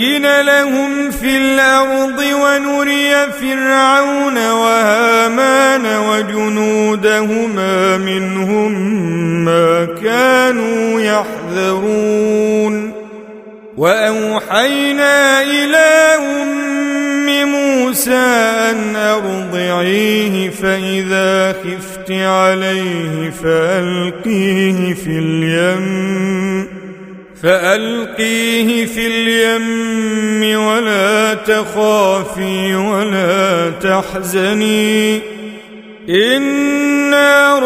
لهم في الأرض ونري فرعون وهامان وجنودهما منهم ما كانوا يحذرون واوحينا إلى ام موسى ان ارضعيه فاذا خفت عليه فالقيه في اليم فألقيه في اليم ولا تخافي ولا تحزني. إنا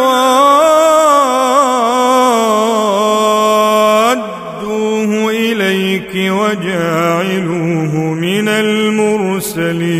رادوه إليك وجاعلوه من المرسلين.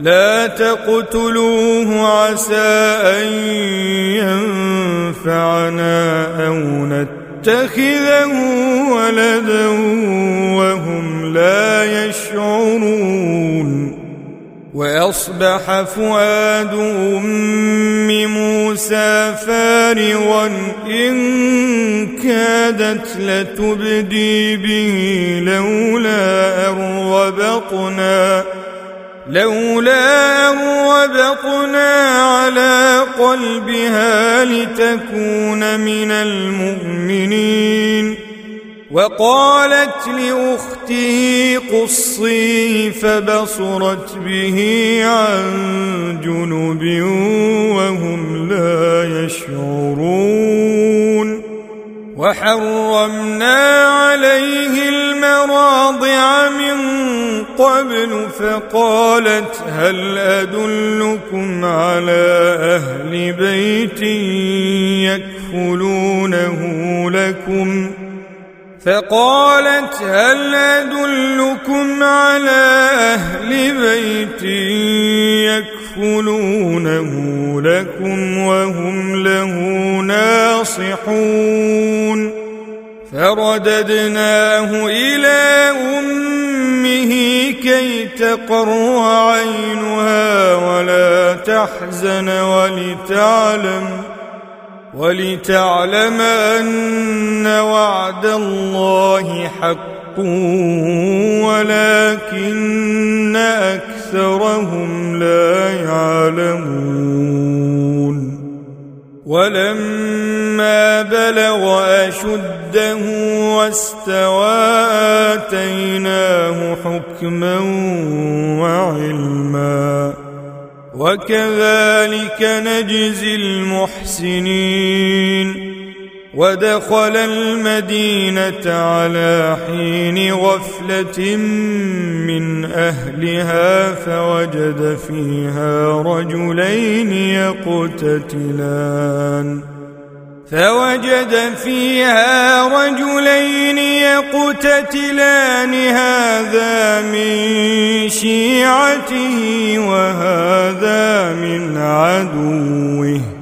لا تقتلوه عسى أن ينفعنا أو نتخذه ولدا وهم لا يشعرون. وأصبح فؤاد أم موسى فارغا إن كادت لتبدي به لولا أن ربطنا. لولا ربطنا على قلبها لتكون من المؤمنين. وقالت لأخته قصيه فبصرت به عن جنب وهم لا يشعرون. وحرمنا عليه المراضع من قبل فقالت هل أدلكم على أهل بيت يكفلونه لكم؟ فقالت هل أدلكم على أهل بيت يكفلونه لكم وهم له ناصحون؟ فرددناه إلى أمه كي تقر عينها ولا تحزن ولتعلم ولتعلم أن وعد الله حق ولكن أكثرهم لا يعلمون ولما بلغ أشده واستوى آتيناه حكما وعلما. وكذلك نجزي المحسنين. ودخل المدينة على حين غفلة من أهلها فوجد فيها رجلين يقتتلان. فوجد فيها رجلين يقتتلان هذا من شيعته وهذا من عدوه.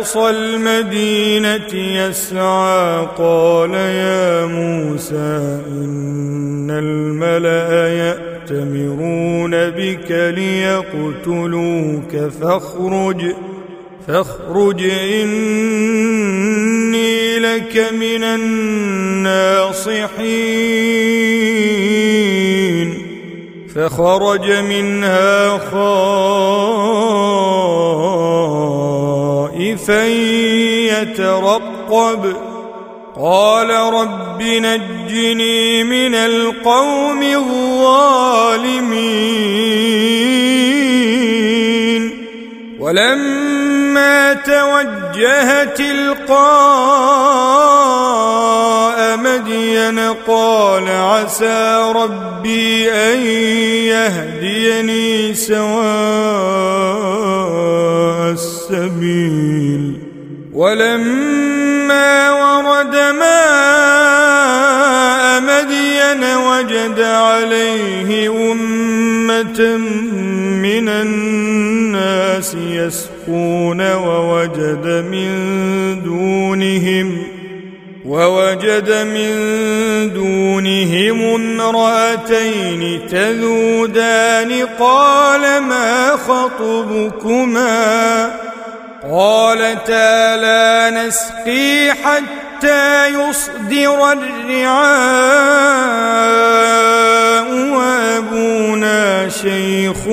أقصى المدينة يسعى قال يا موسى إن الملأ يأتمرون بك ليقتلوك فاخرج فاخرج إني لك من الناصحين. فخرج منها خائفا يترقب. قال رب نجني من القوم الظالمين. ولما توجه تلقاء مدين قال عسى ربي أن يهديني سواء السبيل. ولما ورد ماء مدين وجد عليه أمة من الناس يسقون ووجد من دونهم ووجد من دونهم امرأتين تذودان قال ما خطبكما قالتا لا نسقي حتى يصدر الرعاء وأبونا شيخ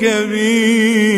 كبير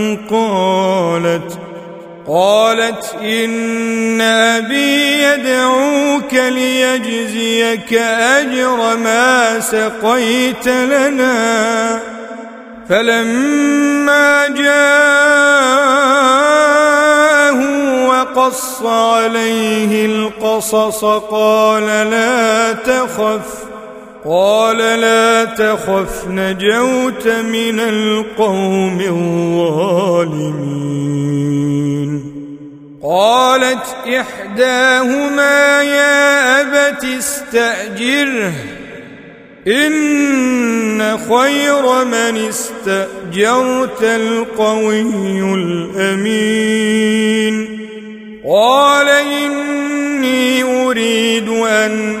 قالت قالت إن أبي يدعوك ليجزيك أجر ما سقيت لنا. فلما جاءه وقص عليه القصص قال لا تخف. قال لا تخف نجوت من القوم الظالمين. قالت إحداهما يا أبت استأجره إن خير من استأجرت القوي الأمين. قال إني أريد أن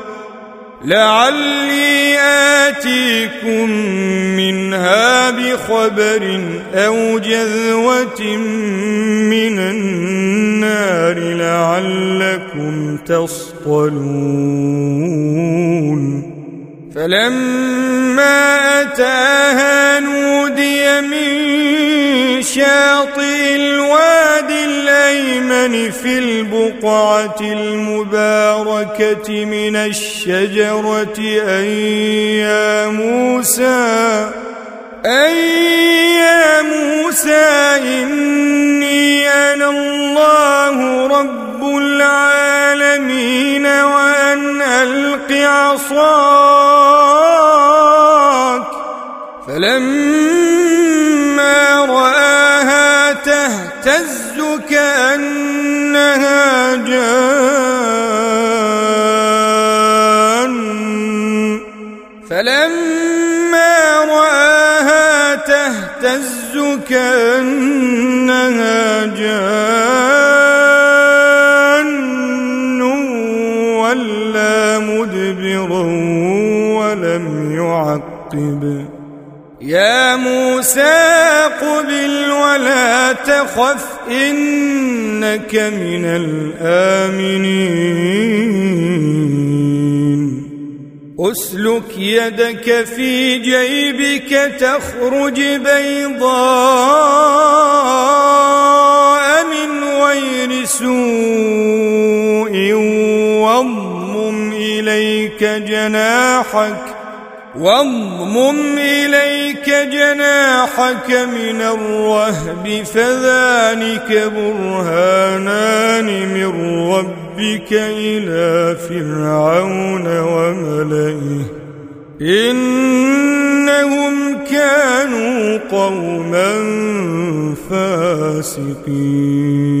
لعلي آتيكم منها بخبر أو جذوة من النار لعلكم تصطلون. فلما أتاها نودي من شاطئ الوادي الأيمن في البقعة المباركة من الشجرة أن يا موسى أن يا موسى إني أنا الله رب العالمين وأن ألق عصاك. فلما تهتز كأنها جان. فلما رآها تهتز كأنها جان. ولا مدبرا ولم يعقب. يا موسى قبل ولا تخف إنك من الآمنين. أسلك يدك في جيبك تخرج بيضاء من غير سوء واضمم إليك جناحك واضمم إليك جناحك من الرهب فذلك برهانان من ربك إلى فرعون وملئه إنهم كانوا قوما فاسقين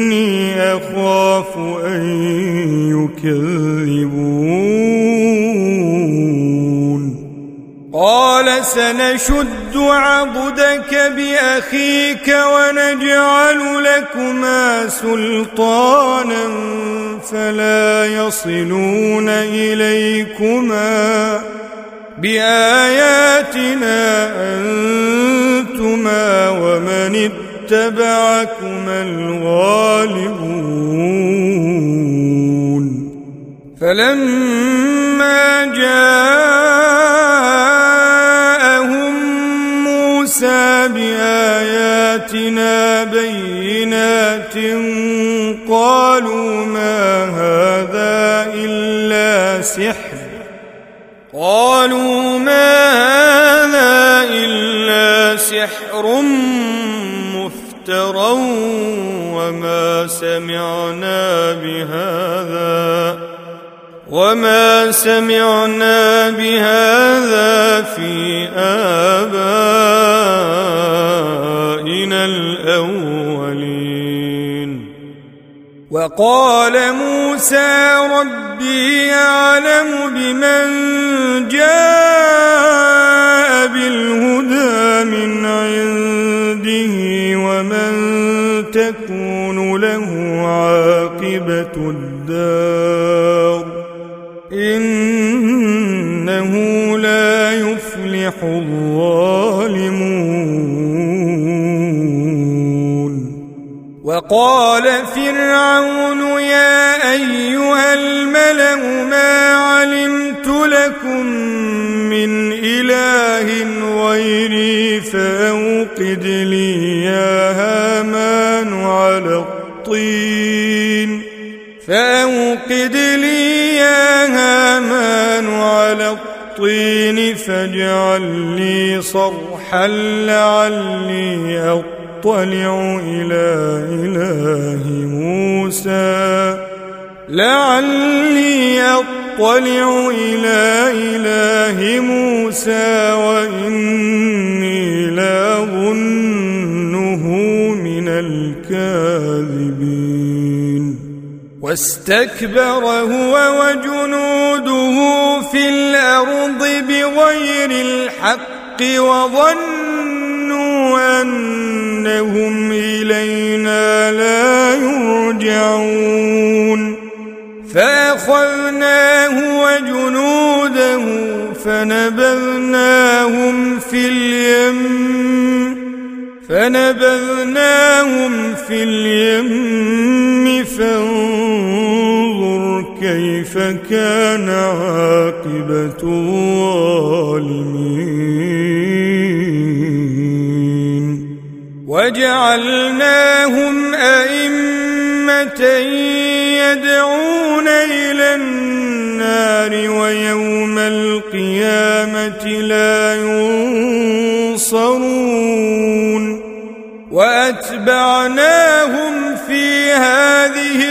أخاف أن يكذبون. قال سنشد عضدك بأخيك ونجعل لكما سلطانا فلا يصلون إليكما بآياتنا أنتما ومن اتبعكما الغالبون. فلما جاءهم موسى بآياتنا بينات قالوا ما هذا إلا سحر. قالوا ما هذا إلا سحر سمعنا بهذا وما سمعنا بهذا في آبائنا الأولين. وقال موسى ربي يعلم بمن جاء عاقبة الدار إنه لا يفلح الظالمون. وقال فرعون يا أيها الملأ ما علمت لكم من إله غيري فأوقد لي يا هامان على الطين فأوقد لي يا هامان على الطين فاجعل لي صرحا لعلي أطلع إلى إله موسى. لعلي أطلع إلى إله موسى وإني لأظنه من الكاذبين. واستكبر هو وجنوده في الأرض بغير الحق وظنوا أنهم إلينا لا يرجعون. فأخذناه وجنوده فنبذناهم في اليم فنبذناهم في اليم. كان عاقبة الظالمين. وجعلناهم أئمة يدعون إلى النار ويوم القيامة لا ينصرون. وأتبعناهم في هذه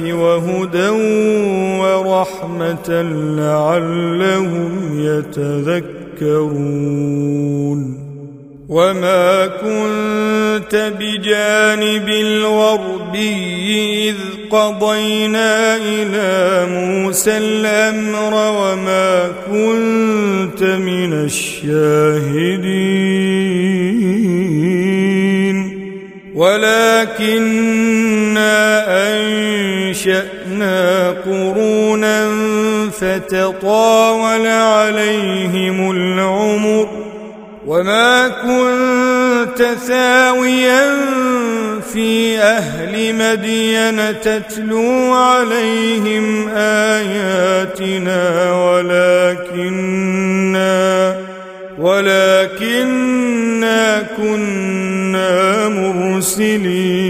للناس وهدى ورحمة لعلهم يتذكرون. وما كنت بجانب الغربي إذ قضينا إلى موسى الأمر وما كنت من الشاهدين أنشأنا قرونا فتطاول عليهم العمر وما كنت ثاويا في أهل مدين تتلو عليهم آياتنا ولكننا ولكننا كنا مرسلين.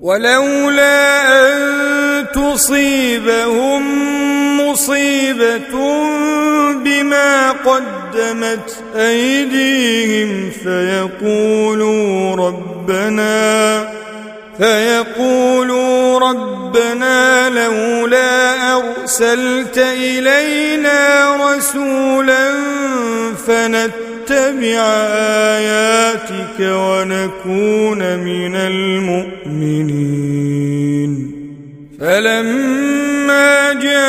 ولولا أن تصيبهم مصيبة بما قدمت أيديهم فيقولوا ربنا فيقولوا ربنا لولا أرسلت إلينا رسولا فنتبع آياتك ونكون من المؤمنين. فلما جاءهم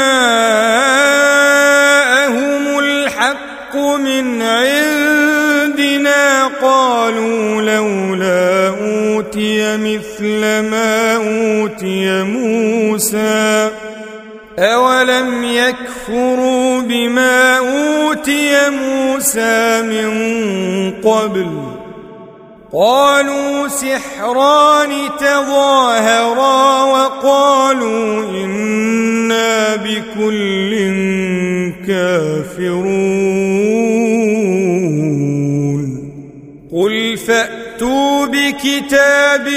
الحق من عندنا قالوا لولا أوتي مثل ما أوتي موسى. أولم يكفروا بما أوتي موسى من قبل. قالوا سحران تظاهرا وقالوا إنا بكل كافرون. قل فأتوا بكتاب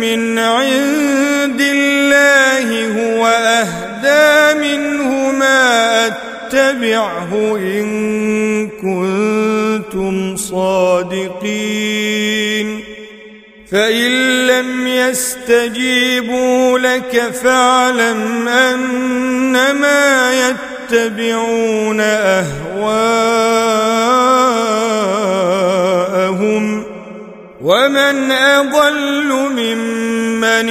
من عند الله هو أهدى منه ما أتبعه إن كنتم صادقين. فإن لم يستجيبوا لك فاعلم أنما يتبعون أهواءهم. ومن أضل ممن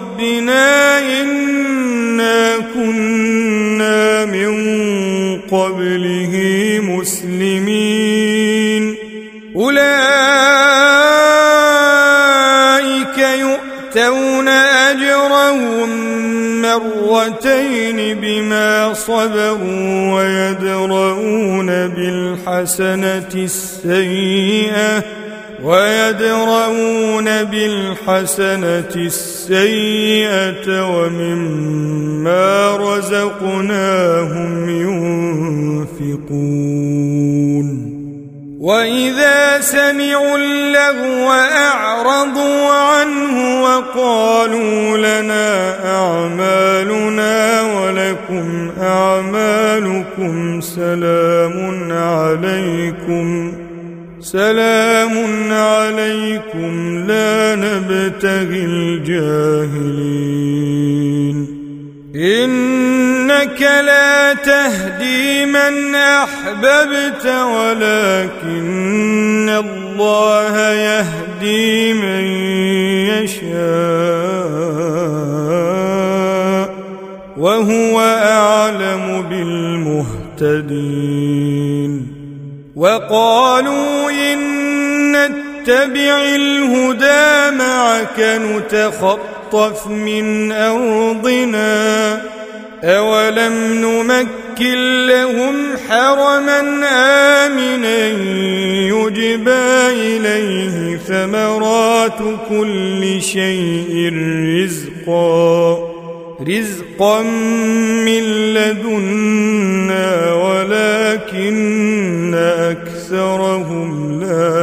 إنا كنا من قبله مسلمين. أولئك يؤتون أجرهم مرتين بما صبروا ويدرؤون بالحسنة السيئة. ويدرؤون بالحسنة السيئة ومما رزقناهم ينفقون. وإذا سمعوا اللغو أعرضوا عنه وقالوا لنا أعمالنا ولكم أعمالكم سلام عليكم. سلام عليكم لا نبتغي الجاهلين. إنك لا تهدي من أحببت ولكن الله يهدي من يشاء وهو أعلم بالمهتدين. وقالوا نتبع الهدى معك نتخطف من أرضنا. أولم نمكن لهم حرما آمنا يجبى إليه ثمرات كل شيء رزقا. رزقا من لدنا ولكن أكثرهم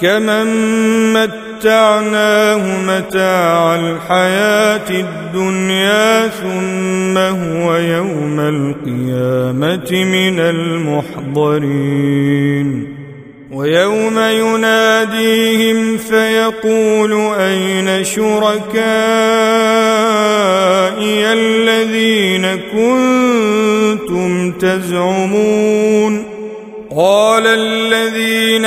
كمن متعناه متاع الحياة الدنيا ثم هو يوم القيامة من المحضرين. ويوم يناديهم فيقول أين شركائي الذين كنتم تزعمون؟ قال الذين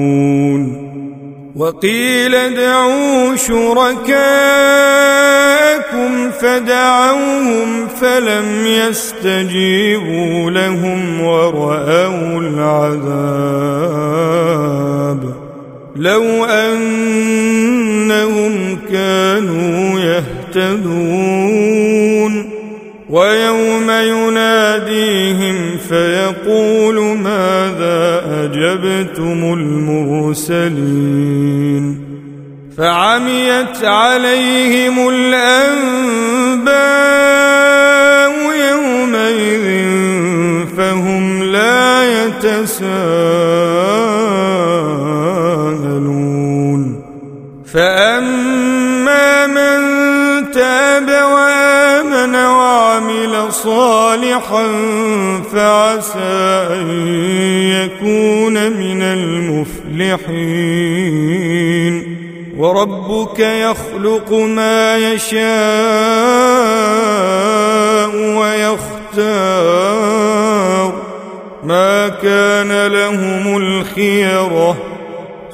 وقيل ادعوا شركاءكم فدعوهم فلم يستجيبوا لهم ورأوا العذاب لو أنهم كانوا يهتدون ويوم يناديهم فيقول ماذا أجبتم المرسلين فعميت عليهم الأنباء يومئذ فهم لا يتساءلون فأما من تاب وعمل صالحا فعسى أن يكون من المفلحين. وربك يخلق ما يشاء ويختار. ما كان لهم الخيرة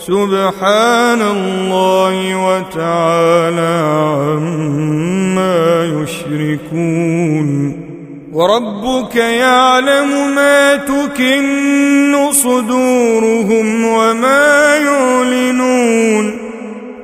سبحان الله وتعالى عما يشركون وربك يعلم ما تكن صدورهم وما يعلنون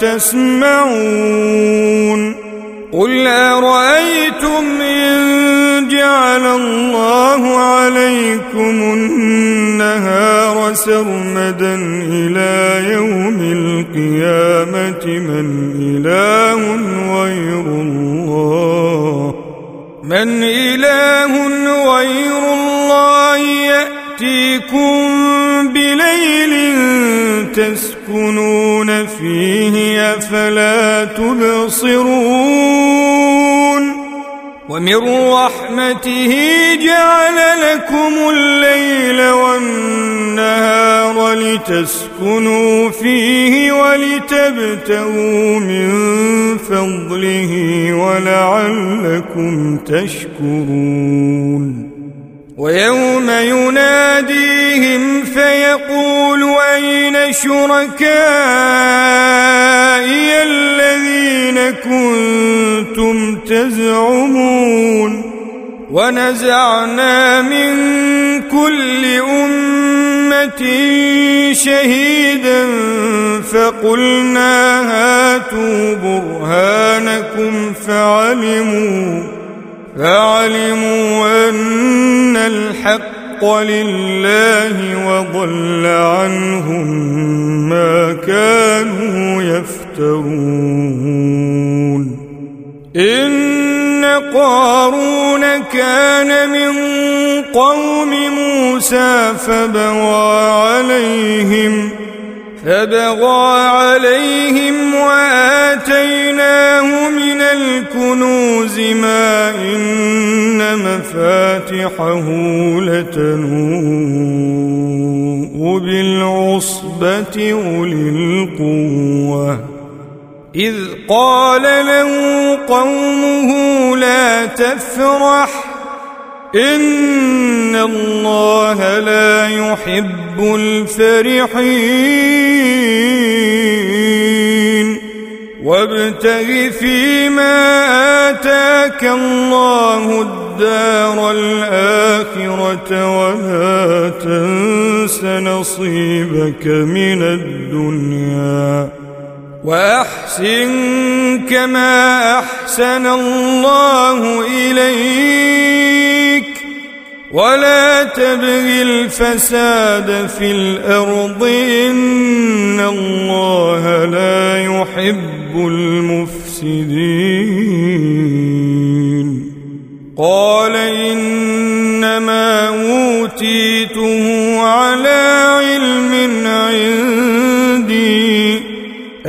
تسمعون. قل أرأيتم إن جعل الله عليكم النهار سرمدا إلى يوم القيامة من إله غير الله. من إله غير الله يأتيكم تسكنون فيه أفلا تبصرون ومن رحمته جعل لكم الليل والنهار لتسكنوا فيه ولتبتغوا من فضله ولعلكم تشكرون ويوم يناديهم فيقول أين شركائي الذين كنتم تزعمون ونزعنا من كل أمة شهيدا فقلنا هاتوا برهانكم فعلموا فعلموا أن الحق لله وضل عنهم ما كانوا يفترون. إن قارون كان من قوم موسى فبغى عليهم فبغى عليهم وآتيناه من الكنوز ما إن مفاتحه لتنوء بالعصبة أولي القوة إذ قال له قومه لا تفرح إن الله لا يحب الفرحين وابتغ فيما آتاك الله الدار الآخرة ولا تنس نصيبك من الدنيا وأحسن كما أحسن الله إليك ولا تبغ الفساد في الأرض إن الله لا يحب المفسدين. قال إنما أوتيته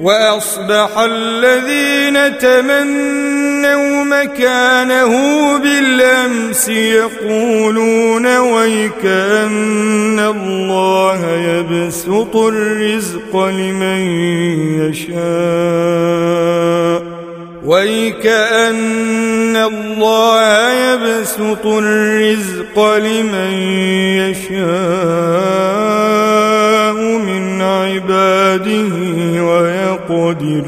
وأصبح الذين تمنوا مكانه بالأمس يقولون ويكأن الله يبسط الرزق لمن يشاء ويكأن الله يبسط الرزق لمن يشاء من عباده ويقدر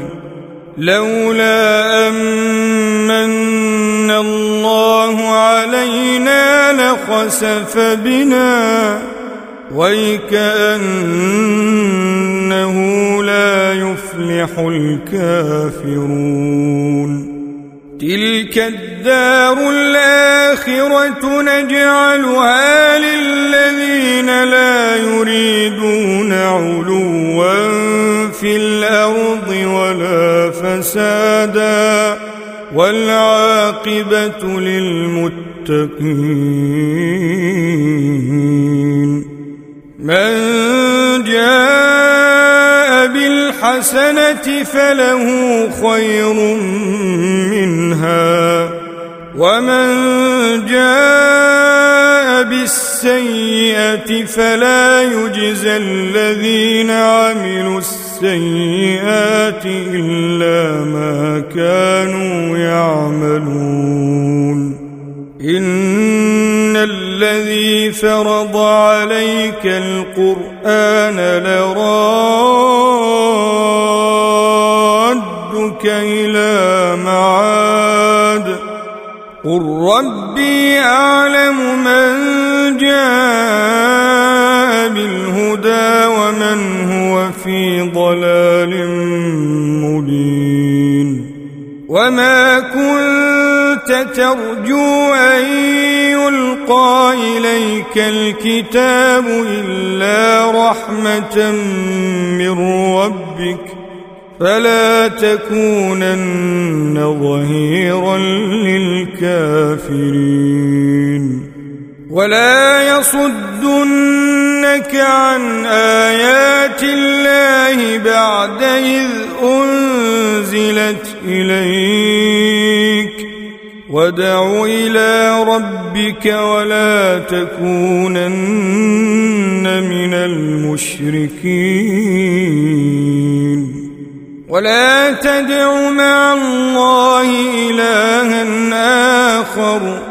لولا أمن الله علينا لخسف بنا ويكأنه لا يفلح الكافرون. تلك الدار الآخرة نجعلها للذين لا يريدون فسادا والعاقبة للمتقين من جاء بالحسنة فله خير منها ومن جاء بالسيئة فلا يجزى الذين عملوا السيئات إلا ما كانوا يعملون. إن الذي فرض عليك القرآن لرادك إلى معاد. قل ربي أعلم من جاء بالهدى ومن في ضلال مبين. وما كنت ترجو أن يلقى إليك الكتاب إلا رحمة من ربك فلا تكونن ظهيرا للكافرين. ولا يصدنك عن آيات الله بعد إذ أنزلت إليك. وادع إلى ربك ولا تكونن من المشركين. ولا تدع مع الله إلها آخر.